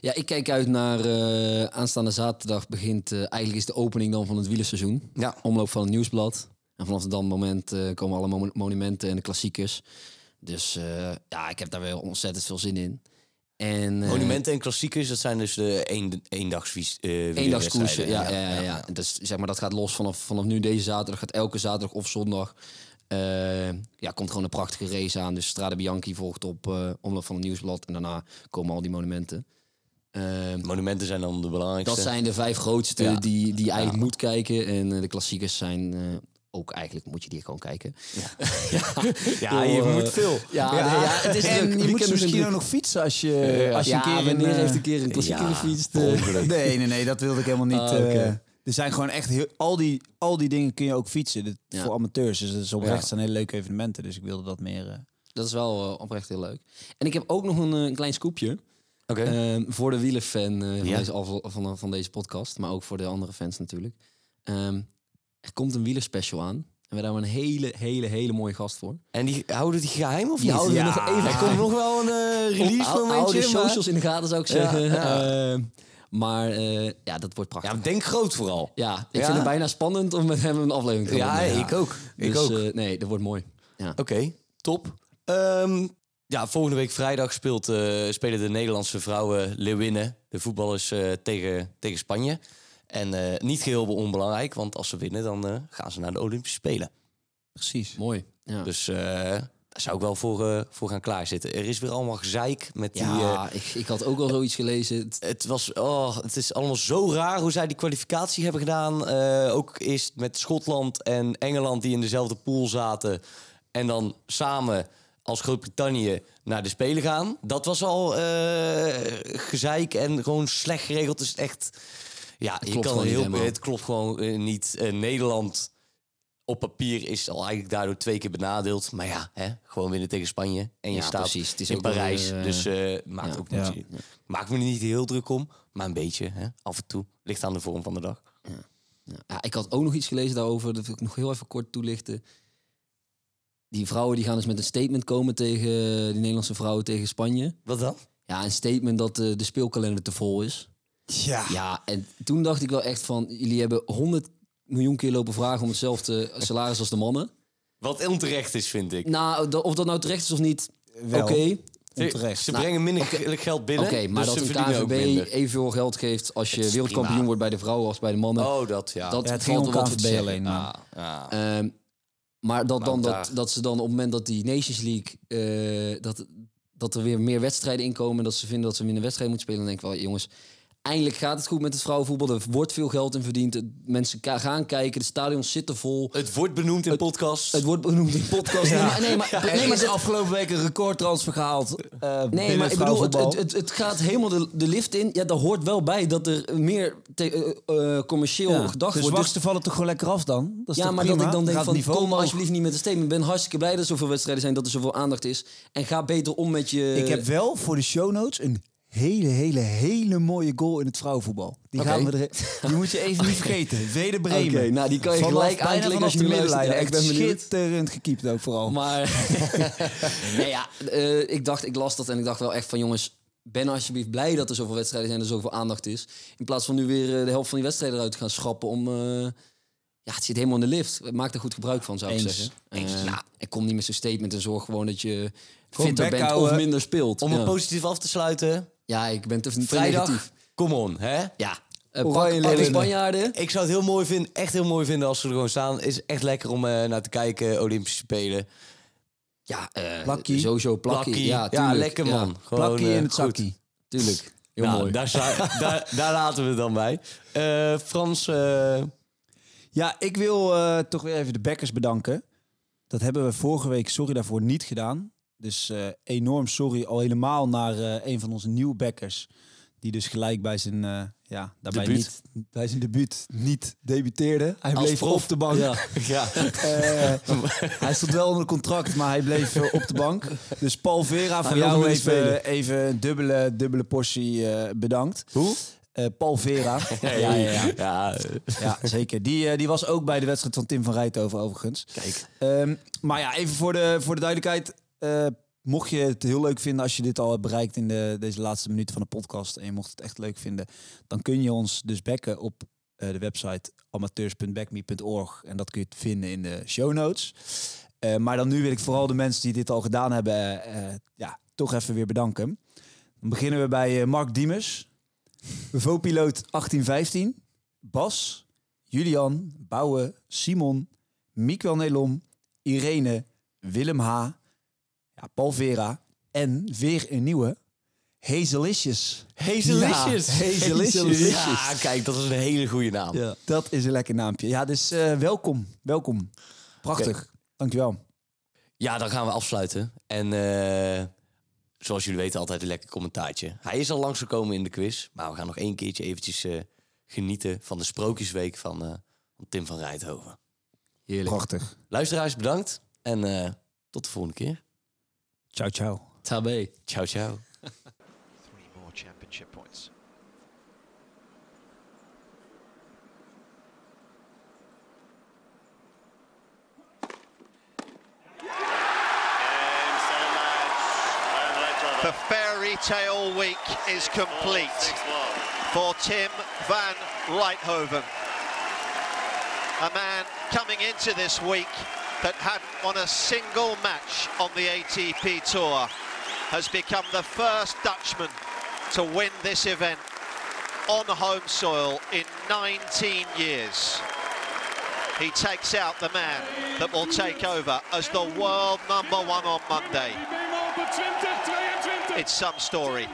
Ja, ik kijk uit naar eh, aanstaande zaterdag begint... eh, eigenlijk is de opening dan van het wielerseizoen. Ja. Omloop van het nieuwsblad. En vanaf dat moment eh, komen alle mo- monumenten en de klassiekers. Dus ja, ik heb daar wel ontzettend veel zin in. En, Monumenten en klassiekers, dat zijn dus de een, eendags Eendagskoersen, ja, ja, ja, ja. Dus zeg maar, dat gaat los vanaf, vanaf nu deze zaterdag. Gaat elke zaterdag of zondag. Eh, ja, komt gewoon een prachtige race aan. Dus Strade Bianchi volgt op eh omloop van het nieuwsblad. En daarna komen al die monumenten. Eh, Monumenten zijn dan de belangrijkste. dat zijn de vijf grootste Ja. die, die je eigenlijk moet kijken. En eh, de klassiekers zijn eh, ook eigenlijk, moet je die gewoon kijken. Ja, je Door, moet veel. Ja, nee, ja, het is en druk. je moet misschien ook nog fietsen als je, Ja. als je een Ja, keer... wanneer een, heeft een keer een klassieker ja, gefietst? Nee, nee, nee, dat wilde ik helemaal niet. Ah. Er zijn gewoon echt heel, al, die, al die dingen kun je ook fietsen. Dit, Ja. Voor amateurs. Dus dat is oprecht Ja. zijn hele leuke evenementen. Dus ik wilde dat meer. eh, Dat is wel eh, oprecht heel leuk. En ik heb ook nog een, eh, een klein scoopje. Oké. Ehm, voor de wielerfan eh, van, Ja. deze, van, van deze podcast. Maar ook voor de andere fans natuurlijk. Ehm, er komt een wielerspecial aan. En we hebben daar een hele, hele, hele mooie gast voor. En die houden die geheim of Die niet? houden ja. nog even Er komt nog wel een release Hou- hou momentje. de socials in de gaten zou ik zeggen. ja. Ehm, maar eh, ja, dat wordt prachtig. Ja, denk groot vooral. Ja, ik Ja? vind het bijna spannend om met hem een aflevering te Ja, opnemen. ik ook. Ik Dus, ook. eh, nee, dat wordt mooi. Ja. Oké, top. Ehm, ja, volgende week vrijdag speelt, eh, spelen de Nederlandse vrouwen Leeuwinnen, de voetballers, eh, tegen, tegen Spanje. En eh, niet geheel onbelangrijk, want als ze winnen, dan eh, gaan ze naar de Olympische Spelen. precies. Mooi. Ja. Dus eh, daar zou ik wel voor, eh, voor gaan klaarzitten. Er is weer allemaal gezeik met die... eh, ja, ik, ik had ook al zoiets gelezen. Het- het, was, oh, het is allemaal zo raar hoe zij die kwalificatie hebben gedaan. Eh, ook eerst met Schotland en Engeland die in dezelfde pool zaten. En dan samen als Groot-Brittannië naar de Spelen gaan. Dat was al eh, gezeik en gewoon slecht geregeld. Dus echt, ja, je kan heel, het klopt gewoon eh, niet. Eh, Nederland op papier is al eigenlijk daardoor twee keer benadeeld. Maar ja, hè, gewoon winnen tegen Spanje. En je Ja, staat precies. Het is in Parijs. weer, eh, dus eh maakt ja. ook Ja. niet, maakt me er niet heel druk om. Maar een beetje, hè, af en toe. Ligt aan de vorm van de dag. Ja, ja, ik had ook nog iets gelezen daarover. Dat wil ik nog heel even kort toelichten. Die vrouwen die gaan dus met een statement komen tegen die Nederlandse vrouwen tegen Spanje. Wat dan? Ja, een statement dat eh, de speelkalender te vol is. Ja. Ja, en toen dacht ik wel echt van... jullie hebben 100 miljoen keer lopen vragen om hetzelfde salaris als de mannen. Wat onterecht is, vind ik. Nou, of dat nou terecht is of niet, Wel. oké. Onterecht. Ze Nou, brengen minder ge- geld binnen. Oké, maar dus dat een KNVB minder. evenveel geld geeft als je wereldkampioen prima. wordt bij de vrouwen als bij de mannen. Oh, dat ja. dat Ja, het valt er om wat te zeggen. alleen. maar- ja. Ehm, maar dat, Maar dan dat, dat ze dan op het moment dat die Nations League... eh, dat, dat er weer meer wedstrijden inkomen... dat ze vinden dat ze minder wedstrijden moeten spelen... dan denk ik wel, jongens... Eindelijk gaat het goed met het vrouwenvoetbal. Er wordt veel geld in verdiend. Mensen gaan kijken. De stadions zitten vol. Het wordt benoemd in podcast. Het wordt benoemd in podcast. Nee, maar, nee, maar, Er nee, maar is afgelopen week een recordtransfer gehaald. eh, Nee, maar ik bedoel, het, het, het, het gaat helemaal de, de lift in. Ja, daar hoort wel bij dat er meer te- eh, eh, commercieel Ja, gedacht dus wordt. wachten vallen toch gewoon lekker af dan? Dat is ja, maar prima? dat ik dan denk Gaat van, kom alsjeblieft niet met een statement. Ik ben hartstikke blij dat er zoveel wedstrijden zijn, dat er zoveel aandacht is. En ga beter om met je... Ik heb wel voor de show notes een hele, hele, hele mooie goal in het vrouwenvoetbal. Die, gaan we er, die moet je even niet vergeten. Weder Bremen. Nou, die kan je Vanaf- gelijk aanklikken vanaf als je de middenlijn. Ja, ik ben schitterend gekiept ook vooral. Maar nee, ja, eh, ik dacht, ik las dat en ik dacht wel echt van jongens, ben alsjeblieft blij dat er zoveel wedstrijden zijn en er zoveel aandacht is. In plaats van nu weer eh, de helft van die wedstrijden eruit te gaan schrappen om... eh, ja, het zit helemaal in de lift. Maak er goed gebruik van, zou ik Eens. zeggen. Eens. Nou. en kom niet met zo'n statement en zorg gewoon dat je Gewoon fitter bek bent of minder speelt. Om ja. het positief af te sluiten. Ja, ik ben te, te Vrijdag. negatief. Come on, hè? Ja, uh, Oranje pak, pak de leeuwinnen. Spanjaarden. Ik zou het heel mooi vinden, echt heel mooi vinden als ze er gewoon staan. Is echt lekker om eh, naar te kijken, Olympische Spelen. Ja, eh Plakkie. sowieso plakkie. Plakkie. Ja, lekker man. Ja, Gewoon, Plakkie eh, in het goed. zakkie. tuurlijk. Heel Nou, mooi. Daar, daar, daar laten we het dan bij. Eh, Frans, eh, Ja, ik wil eh, toch weer even de backers bedanken. Dat hebben we vorige week, sorry daarvoor, niet gedaan. Dus eh, enorm sorry al helemaal naar eh, een van onze nieuwe backers. Die dus gelijk bij zijn, eh, ja, daarbij Debuut. niet, bij zijn debuut niet debuteerde. Hij Als bleef prof. op de bank. Ja. ja. Hij stond wel onder contract, maar hij bleef op de bank. Dus Paul Vera, voor wil jou even, spelen. even een dubbele, dubbele portie bedankt. Hoe? Eh, Paul Vera. Hey. ja, ja, ja. Ja, Ja, zeker. Die, die was ook bij de wedstrijd van Tim van Rijthoven overigens. kijk. Ehm, maar ja, even voor de, voor de duidelijkheid. Eh, mocht je het heel leuk vinden als je dit al hebt bereikt in de, deze laatste minuten van de podcast en je mocht het echt leuk vinden, dan kun je ons dus backen op eh, de website amateurs.backme.org en dat kun je vinden in de show notes. Eh, maar dan nu wil ik vooral de mensen die dit al gedaan hebben, ja, toch even weer bedanken. Dan beginnen we bij Mark Diemers, VO-piloot 1815, Bas, Julian, Bouwe, Simon, Miquel Nelom, Irene, Willem H., ja, Paul Vera en weer een nieuwe, Hazelicious. Hazelicious. Ja, Hazelicious. Ja, kijk, dat is een hele goede naam. Ja. Dat is een lekker naampje. Ja, dus eh, welkom. Welkom. Prachtig. Dankjewel. Ja, dan gaan we afsluiten. En eh, zoals jullie weten, altijd een lekker commentaartje. Hij is al langsgekomen in de quiz. Maar we gaan nog één keertje eventjes eh, genieten van de Sprookjesweek van, eh, van Tim van Rijthoven. Heerlijk. Prachtig. Luisteraars, bedankt. En eh, tot de volgende keer. Ciao, ciao. Tabé. Ciao, ciao. Three more championship points. The fairy tale week is complete for Tim van Rijthoven. A man coming into this week that hadn't won a single match on the ATP Tour has become the first Dutchman to win this event on home soil in 19 years. He takes out the man that will take over as the world number one on Monday. It's some story.